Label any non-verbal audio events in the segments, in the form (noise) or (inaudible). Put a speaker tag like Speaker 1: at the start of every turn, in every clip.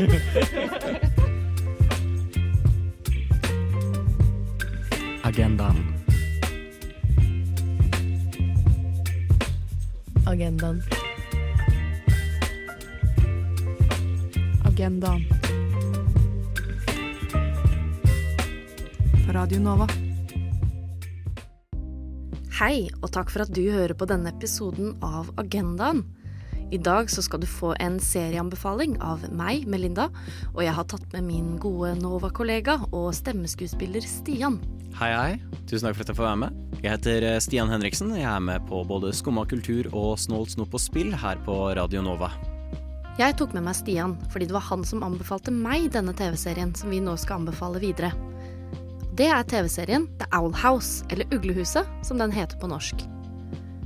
Speaker 1: (laughs) Agendaen.
Speaker 2: Agendaen. Agendaen. På Radio Nova.
Speaker 3: Hei, og takk for at du hører på denne episoden av Agendaen. I dag så skal du få en serieanbefaling av meg, Melinda, og jeg har tatt med min gode Nova-kollega og stemmeskuespiller Stian.
Speaker 1: Hei, hei. Tusen takk for at jeg får være med. Jeg heter eh, Stian Henriksen. Jeg er med på både Skumma kultur og Snålt snop og spill her på Radio Nova.
Speaker 3: Jeg tok med meg Stian fordi det var han som anbefalte meg denne TV-serien som vi nå skal anbefale videre. Det er TV-serien The Owl House, eller Uglehuset, som den heter på norsk.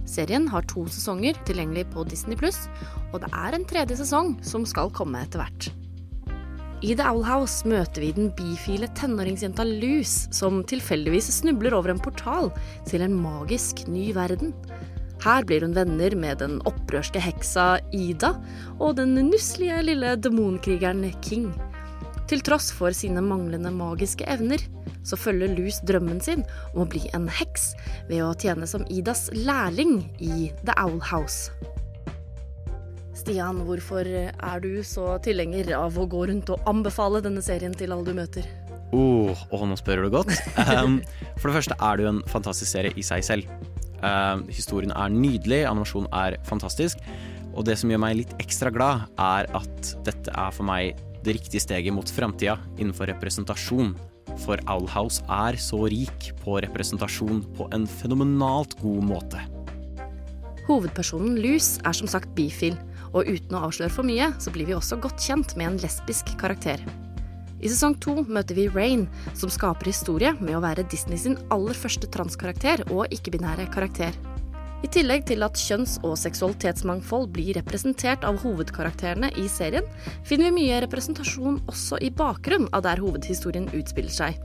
Speaker 3: Serien har to sesonger tilgjengelig på Disney Pluss, og det er en tredje sesong som skal komme etter hvert. I The Owl House møter vi den bifile tenåringsjenta Luz, som tilfeldigvis snubler over en portal til en magisk ny verden. Her blir hun venner med den opprørske heksa Ida og den nusselige lille demonkrigeren King. Til tross for sine manglende magiske evner, så følger Lus drømmen sin om å bli en heks ved å tjene som Idas lærling i The Owl House. Stian, hvorfor er du så tilhenger av å gå rundt og anbefale denne serien til alle du møter?
Speaker 1: Oh, oh, nå spør du godt. Um, for det første er det jo en fantastisk serie i seg selv. Um, historien er nydelig, animasjonen er fantastisk. Og det som gjør meg litt ekstra glad, er at dette er for meg det riktige steget mot framtida innenfor representasjon. For Owlhouse er så rik på representasjon på en fenomenalt god måte.
Speaker 3: Hovedpersonen Luz er som sagt bifil, og uten å avsløre for mye, så blir vi også godt kjent med en lesbisk karakter. I sesong to møter vi Rain, som skaper historie med å være Disney sin aller første transkarakter og ikke-binære karakter. I tillegg til at kjønns- og seksualitetsmangfold blir representert av hovedkarakterene i serien, finner vi mye representasjon også i bakgrunn av der hovedhistorien utspiller seg.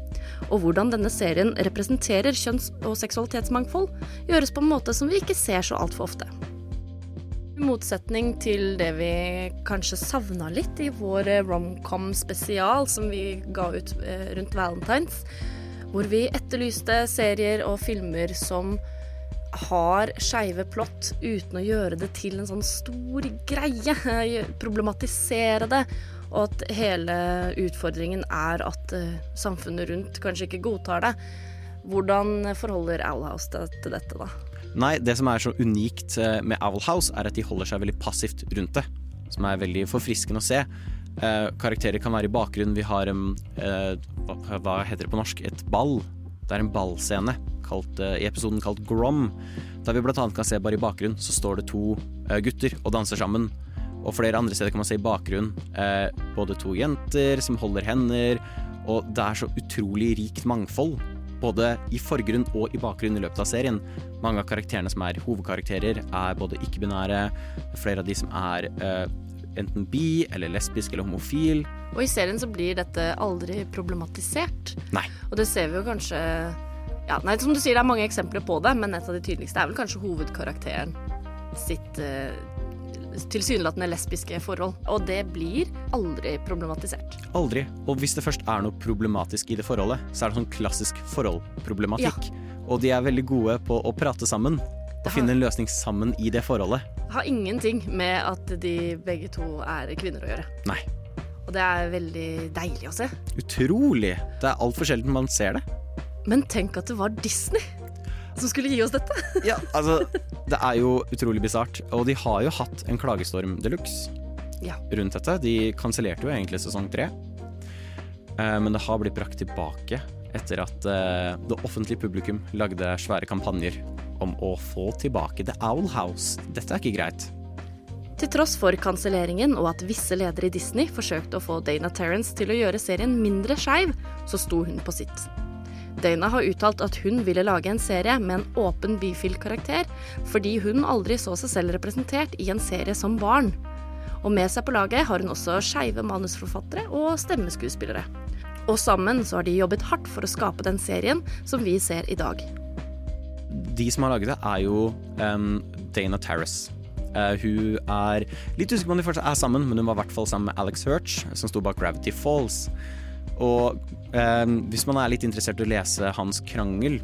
Speaker 3: Og hvordan denne serien representerer kjønns- og seksualitetsmangfold, gjøres på en måte som vi ikke ser så altfor ofte. I motsetning til det vi kanskje savna litt i vår romcom spesial som vi ga ut eh, rundt Valentines, hvor vi etterlyste serier og filmer som har skeive plott uten å gjøre det til en sånn stor greie. Problematisere det. Og at hele utfordringen er at uh, samfunnet rundt kanskje ikke godtar det. Hvordan forholder Alhouse seg til dette, da?
Speaker 1: Nei, det som er så unikt eh, med Owlhouse, er at de holder seg veldig passivt rundt det. Som er veldig forfriskende å se. Eh, karakterer kan være i bakgrunnen. Vi har eh, hva, hva heter det på norsk? Et ball. Det er en ballscene kalt, eh, i episoden kalt Grom. Der vi annet kan se bare i bakgrunnen så står det to eh, gutter og danser sammen. Og flere andre steder kan man se i bakgrunnen eh, både to jenter som holder hender. Og det er så utrolig rikt mangfold både i forgrunn og i bakgrunn i løpet av serien. Mange av karakterene som er hovedkarakterer, er både ikke-binære, flere av de som er enten bi eller lesbisk eller homofil.
Speaker 3: Og i serien så blir dette aldri problematisert.
Speaker 1: Nei.
Speaker 3: Og det ser vi jo kanskje ja, nei, Som du sier, det er mange eksempler på det, men et av de tydeligste er vel kanskje hovedkarakteren sitt uh, tilsynelatende lesbiske forhold. Og det blir aldri problematisert.
Speaker 1: Aldri. Og hvis det først er noe problematisk i det forholdet, så er det sånn klassisk forholdproblematikk. Ja. Og de er veldig gode på å prate sammen. Og finne en løsning sammen i det forholdet.
Speaker 3: Det har ingenting med at de begge to er kvinner å gjøre.
Speaker 1: Nei.
Speaker 3: Og det er veldig deilig å se.
Speaker 1: Utrolig. Det er altfor sjelden man ser det.
Speaker 3: Men tenk at det var Disney som skulle gi oss dette. (laughs)
Speaker 1: ja, altså Det er jo utrolig bisart. Og de har jo hatt en klagestorm de luxe
Speaker 3: ja.
Speaker 1: rundt dette. De kansellerte jo egentlig sesong tre. Eh, men det har blitt brakt tilbake etter at eh, det offentlige publikum lagde svære kampanjer om å få tilbake The Owl House. Dette er ikke greit.
Speaker 3: Til tross for kanselleringen og at visse ledere i Disney forsøkte å få Dana Terrence til å gjøre serien mindre skeiv, så sto hun på sitt. Dana har uttalt at hun ville lage en serie med en åpen bifil-karakter, fordi hun aldri så seg selv representert i en serie som barn. Og med seg på laget har hun også skeive manusforfattere og stemmeskuespillere. Og sammen så har de jobbet hardt for å skape den serien som vi ser i dag.
Speaker 1: De som har laget det, er jo um, Dana Terrace. Eh, hun er litt usikker på om de fortsatt er sammen, men hun var i hvert fall sammen med Alex Hirch, som sto bak Gravity Falls. Og eh, hvis man er litt interessert i å lese hans krangel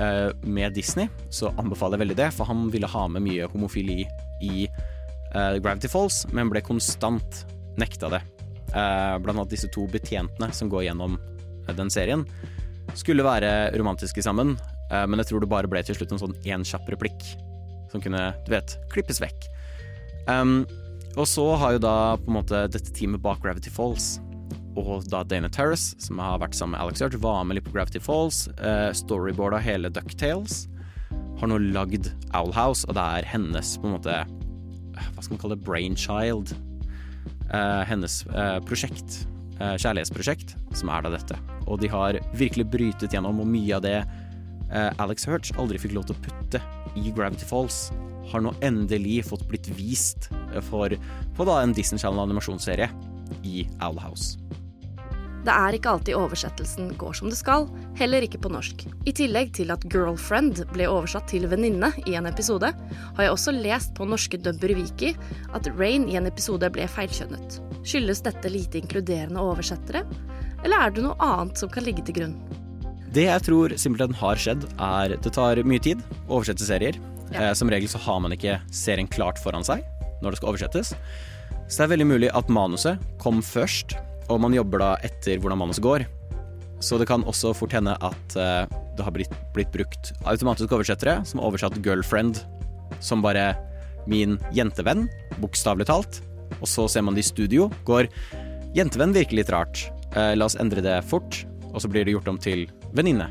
Speaker 1: eh, med Disney, så anbefaler jeg veldig det, for han ville ha med mye homofili i eh, Gravity Falls, men ble konstant nekta det. Eh, blant annet disse to betjentene som går gjennom eh, den serien, skulle være romantiske sammen, men jeg tror det bare ble til slutt en sånn én kjapp replikk som kunne, du vet, klippes vekk. Um, og så har jo da på en måte dette teamet bak Gravity Falls og da Dana Terrace, som har vært sammen med Alex Church, var med litt på Gravity Falls. Uh, storyboarda hele Ducktales. Har nå lagd Owl House, og det er hennes på en måte Hva skal man kalle det? Brainchild. Uh, hennes uh, prosjekt. Uh, kjærlighetsprosjekt, som er da dette. Og de har virkelig brytet gjennom, og mye av det Alex Hurch aldri fikk lov til å putte i Gravity Falls, har nå endelig fått blitt vist for, på da en Disney Channel animasjonsserie i Owl House.
Speaker 3: Det er ikke alltid oversettelsen går som det skal, heller ikke på norsk. I tillegg til at 'girlfriend' ble oversatt til 'venninne' i en episode, har jeg også lest på norske dubber wiki at Rain i en episode ble feilkjønnet. Skyldes dette lite inkluderende oversettere, eller er det noe annet som kan ligge til grunn?
Speaker 1: Det jeg tror simpelthen har skjedd, er det tar mye tid å oversette serier. Ja. Eh, som regel så har man ikke serien klart foran seg når det skal oversettes. Så det er veldig mulig at manuset kom først, og man jobber da etter hvordan manuset går. Så det kan også fort hende at uh, det har blitt, blitt brukt automatiske oversettere som har oversatt 'girlfriend' som bare min jentevenn, bokstavelig talt. Og så ser man det i studio, går 'jentevenn' virker litt rart, uh, la oss endre det fort', og så blir det gjort om til 'venninne'.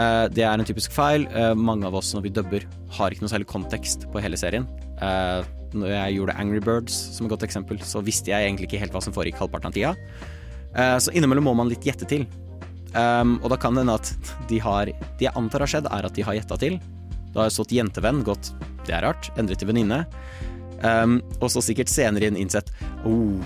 Speaker 1: Uh, det er en typisk feil. mange av oss når vi dubber, har ikke noe særlig kontekst på hele serien. Uh, når jeg gjorde Angry Birds som et godt eksempel, så visste jeg egentlig ikke helt hva som foregikk halvparten av tida. Så innimellom må man litt gjette til. Um, og da kan det hende at de har Det jeg antar har skjedd, er at de har gjetta til. Da har jeg stått jentevenn, gått det er rart, endret til venninne. Um, og så sikkert senere inn innsett oh,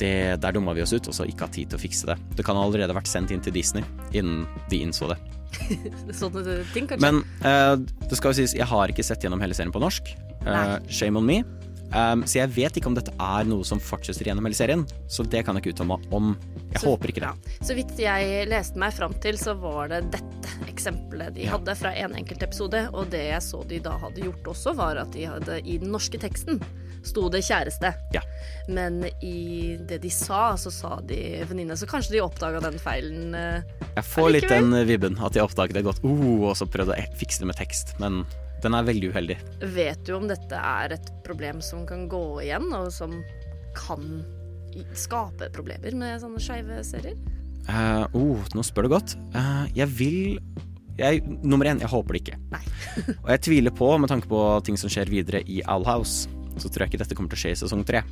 Speaker 1: det, der dumma vi oss ut, og så ikke hatt tid til å fikse det. Det kan allerede vært sendt inn til Disney innen de innså det. (laughs)
Speaker 3: Sånne ting, kanskje.
Speaker 1: Men uh, det skal jo sies, jeg har ikke sett gjennom hele serien på norsk. Uh, shame on me. Um, så jeg vet ikke om dette er noe som fortsetter gjennom hele serien. Så det kan jeg ikke uttale meg om. Jeg så, håper ikke det.
Speaker 3: Ja. Så vidt jeg leste meg fram til, så var det dette eksempelet de ja. hadde fra en enkelt episode. Og det jeg så de da hadde gjort også, var at de hadde i den norske teksten sto det 'kjæreste'.
Speaker 1: Ja.
Speaker 3: Men i det de sa, så sa de venninne. Så kanskje de oppdaga den feilen uh,
Speaker 1: Jeg får litt den vibben, at de oppdaget det godt, uh, og så prøvde å fikse det med tekst. Men den er veldig uheldig.
Speaker 3: Vet du om dette er et problem som kan gå igjen, og som kan skape problemer med sånne skeive serier?
Speaker 1: Uh, oh, nå spør du godt. Uh, jeg vil jeg, Nummer én, jeg håper det ikke.
Speaker 3: Nei. (laughs)
Speaker 1: og jeg tviler på, med tanke på ting som skjer videre i Owl House, så tror jeg ikke dette kommer til å skje i sesong tre.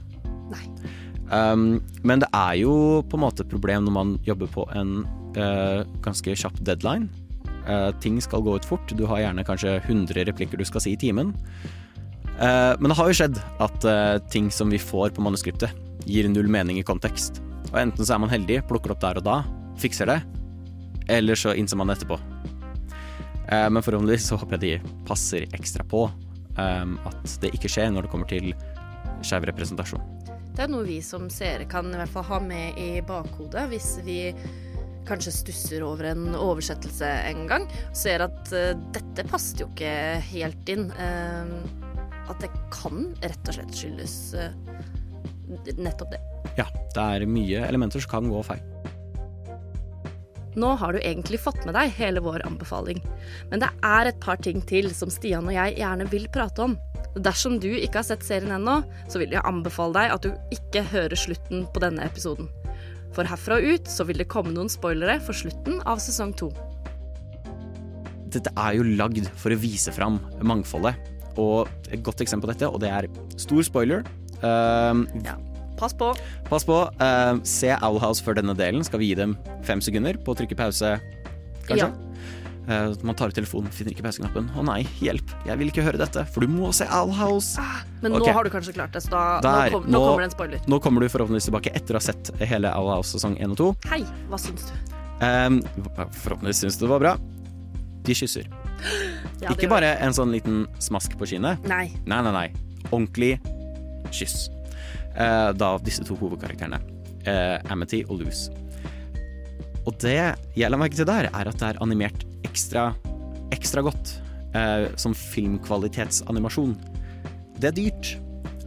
Speaker 1: Um, men det er jo på en måte et problem når man jobber på en uh, ganske kjapp deadline. Uh, ting skal gå ut fort. Du har gjerne kanskje 100 replikker du skal si i timen. Uh, men det har jo skjedd at uh, ting som vi får på manuskriptet, gir null mening i kontekst. Og enten så er man heldig, plukker opp der og da, fikser det, eller så innser man det etterpå. men forhåpentligvis så håper jeg de passer ekstra på at det ikke skjer når det kommer til skeiv representasjon.
Speaker 3: Det er noe vi som seere kan i hvert fall ha med i bakhodet hvis vi kanskje stusser over en oversettelse en gang, ser at uh, dette passet jo ikke helt inn. Uh, at det kan rett og slett skyldes uh, nettopp det.
Speaker 1: Ja, det er mye elementer som kan gå feil.
Speaker 3: Nå har du egentlig fått med deg hele vår anbefaling, men det er et par ting til som Stian og jeg gjerne vil prate om. Dersom du ikke har sett serien ennå, så vil jeg anbefale deg at du ikke hører slutten på denne episoden. For herfra og ut så vil det komme noen spoilere for slutten av sesong to.
Speaker 1: Dette er jo lagd for å vise fram mangfoldet. Og et godt eksempel på dette, og det er stor spoiler. Uh,
Speaker 3: ja, pass på.
Speaker 1: Pass på. Uh, se Owl House før denne delen. Skal vi gi dem fem sekunder på å trykke pause, kanskje? Ja. Uh, man tar ut telefonen, finner ikke pauseknappen. Å nei, hjelp, jeg vil ikke høre dette, for du må se Owl House. Ah,
Speaker 3: men okay. nå har du kanskje klart det, så da, Der, nå, kom, nå, nå, kommer det en spoiler.
Speaker 1: Nå kommer du forhåpentligvis tilbake etter å ha sett hele Owl House sesong 1 og 2.
Speaker 3: Hei, hva syns du?
Speaker 1: Um, forhåpentligvis syns du det var bra. De kysser. (gasps) Ja, ikke bare en sånn liten smask på kinnet.
Speaker 3: Nei.
Speaker 1: Nei, nei, nei. ordentlig kyss. Uh, da disse to hovedkarakterene, Uh, Amity og Louise. Og det jeg la merke til der, er at det er animert ekstra, ekstra godt. Eh, som filmkvalitetsanimasjon. Det er dyrt.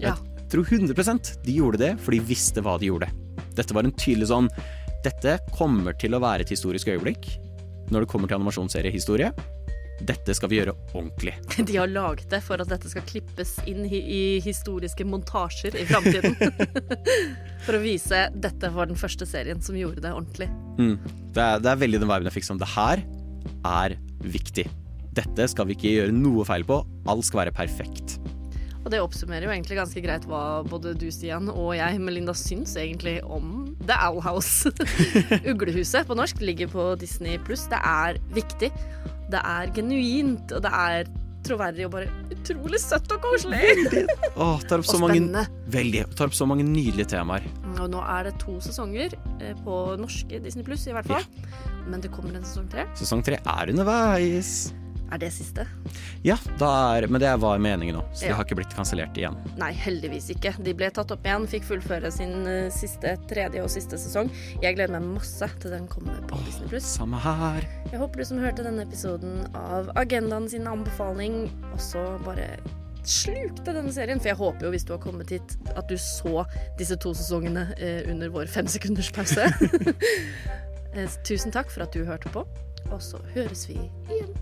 Speaker 3: Ja.
Speaker 1: Jeg tror 100% de gjorde det, for de visste hva de gjorde. Dette var en tydelig sånn Dette kommer til å være et historisk øyeblikk når det kommer til animasjonsseriehistorie. Dette skal vi gjøre ordentlig. (laughs)
Speaker 3: De har laget det for at dette skal klippes inn i, historiske montasjer i framtiden. (laughs) for å vise dette var den første serien som gjorde det ordentlig.
Speaker 1: Mm. Det, er, det er veldig den viben jeg fikk som det her er viktig. Dette skal vi ikke gjøre noe feil på. Alt skal være perfekt.
Speaker 3: Og det oppsummerer jo egentlig ganske greit hva både du, Stian, og jeg, Melinda, syns egentlig om The Owl House. (laughs) Uglehuset på norsk ligger på Disney pluss. Det er viktig. Det er genuint, og det er troverdig og bare utrolig søtt og koselig.
Speaker 1: Åh, tar opp så
Speaker 3: Og
Speaker 1: mange, veldig, tar opp så mange nydelige temaer.
Speaker 3: Og nå er det to sesonger eh, på norske Disney pluss, i hvert fall. Men det kommer en sesong tre.
Speaker 1: Sesong tre er underveis.
Speaker 3: Er det siste?
Speaker 1: Ja, da er, men det var meningen nå, så
Speaker 3: Ja.
Speaker 1: har ikke blitt kansellert igjen.
Speaker 3: Nei, heldigvis ikke. De ble tatt opp igjen, fikk fullføre sin eh, siste, tredje og siste sesong. Jeg gleder meg masse til den kommer på Disney pluss.
Speaker 1: Samme her.
Speaker 3: Jeg håper du som hørte denne episoden av Agendaen sin anbefaling, også bare slukte denne serien. For jeg håper jo, hvis du har kommet hit, at du så disse to sesongene eh, under vår fem sekunders pause. (laughs) Eh, Tusen takk for at du hørte på, og så høres vi igjen.